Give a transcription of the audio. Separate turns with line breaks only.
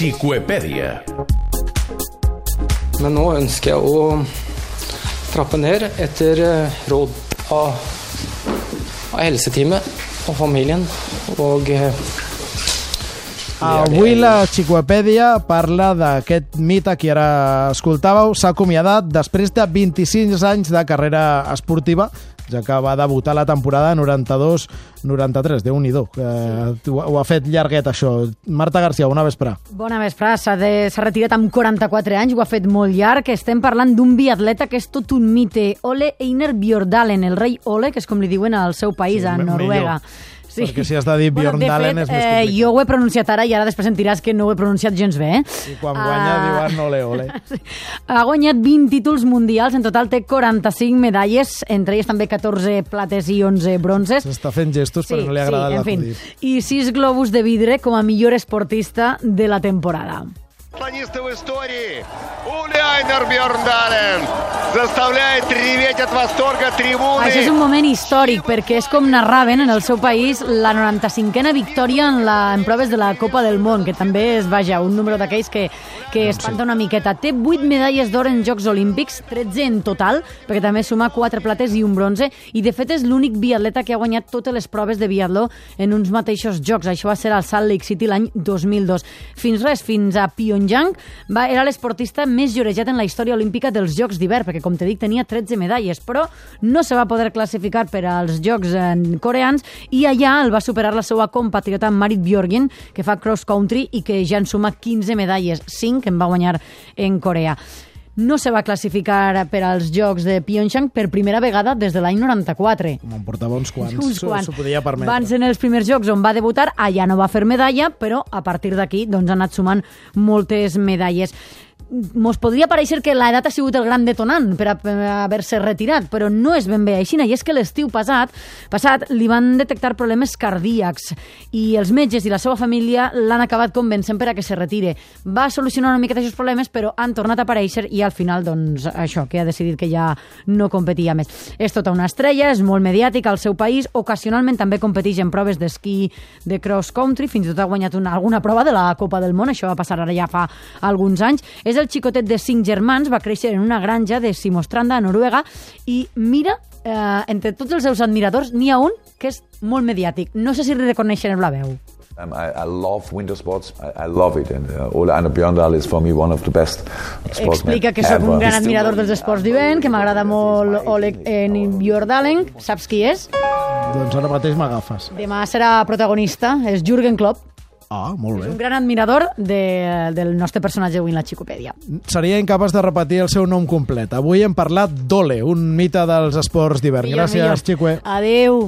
Xicoepèdia.
Men nå ønsker jeg å trappe ned etter råd av, av helseteamet og familien. Og eh,
Avui la Xicoepèdia parla d'aquest mite que ara escoltàveu. S'ha acomiadat després de 25 anys de carrera esportiva, ja que va debutar la temporada 92-93. Déu-n'hi-do, eh, ho, ho ha fet llarguet, això. Marta Garcia, bona vespre.
Bona vespre, s'ha retirat amb 44 anys, ho ha fet molt llarg. Estem parlant d'un biatleta que és tot un mite. Ole Einar Bjordalen, el rei Ole, que és com li diuen al seu país, a
me-
Noruega.
millor. Perquè si has de dir Bjørndalen
de
és
fet,
més
eh,
complicat.
jo ho he pronunciat ara i ara després sentiràs que no ho he pronunciat gens bé. Eh?
I quan guanya
Ah.
diuen ole, ole.
Ha guanyat 20 títols mundials, en total té 45 medalles, entre elles també 14 plates i 11 bronzes.
S'està fent gestos, però no li ha agradat
en fin.
l'acudit.
I 6 globus de vidre com a millor esportista de la temporada.
Планисты в истории. Уляйнер Бьерндален l'estable triveig et vastorga, tribune...
Això és un moment històric, perquè és com narraven en el seu país la 95a victòria en, la, en proves de la Copa del Món, que també és, vaja, un número d'aquells que, que espanta una miqueta. Té 8 medalles d'or en Jocs Olímpics, 13 en total, perquè també suma 4 plates i un bronze, i de fet és l'únic biatleta que ha guanyat totes les proves de biatló en uns mateixos jocs. Això va ser al Salt Lake City l'any 2002. Fins res, fins a Pyongyang, va, era l'esportista més llorejat en la història olímpica dels Jocs d'hivern, perquè com te dic, tenia 13 medalles, però no se va poder classificar per als Jocs en coreans i allà el va superar la seva compatriota Marit Bjorgen, que fa cross country i que ja en suma 15 medalles, 5 que en va guanyar en Corea. No se va classificar per als Jocs de Pyeongchang per primera vegada des de l'any 94.
Com en portava uns quants.
Uns quants.
S'ho podia permetre.
Van ser els primers jocs on va debutar, allà no va fer medalla, però a partir d'aquí doncs, ha anat sumant moltes medalles. Mos podria pareixer que l'edat ha sigut el gran detonant per haver-se retirat, però no és ben bé així, i és que l'estiu passat, passat li van detectar problemes cardíacs i els metges i la seva família l'han acabat convencent per a que se retire. Va solucionar una miqueta aquests problemes, però han tornat a aparèixer i al final, doncs, això, que ha decidit que ja no competia més. És tota una estrella, és molt mediàtic al seu país, ocasionalment també competeix en proves d'esquí de cross country, fins i tot ha guanyat una, alguna prova de la Copa del Món, això va passar ara ja fa alguns anys. És el xicotet de cinc germans, va créixer en una granja de Simostranda, a Noruega, i mira, eh, entre tots els seus admiradors, n'hi ha un que és molt mediàtic. No sé si reconeixen la veu.
Um, I, I love winter sports. I, I love it, and uh, Ole Einar Bjørndal is for me one of the best sportsmen
Explica que sóc un gran admirador dels esports d'hivern, que m'agrada molt Oleg Bjordalen. Saps qui és?
Doncs ara mateix m'agafes.
Demà serà protagonista, és Jürgen Klopp.
Ah, molt
Un
bé.
gran admirador de, del nostre personatge avui en la Xicopèdia.
Seria incapaç de repetir el seu nom complet. Avui hem parlat d'Ole, un mite dels esports d'hivern. Gràcies,
millor.
Xicue.
Adeu.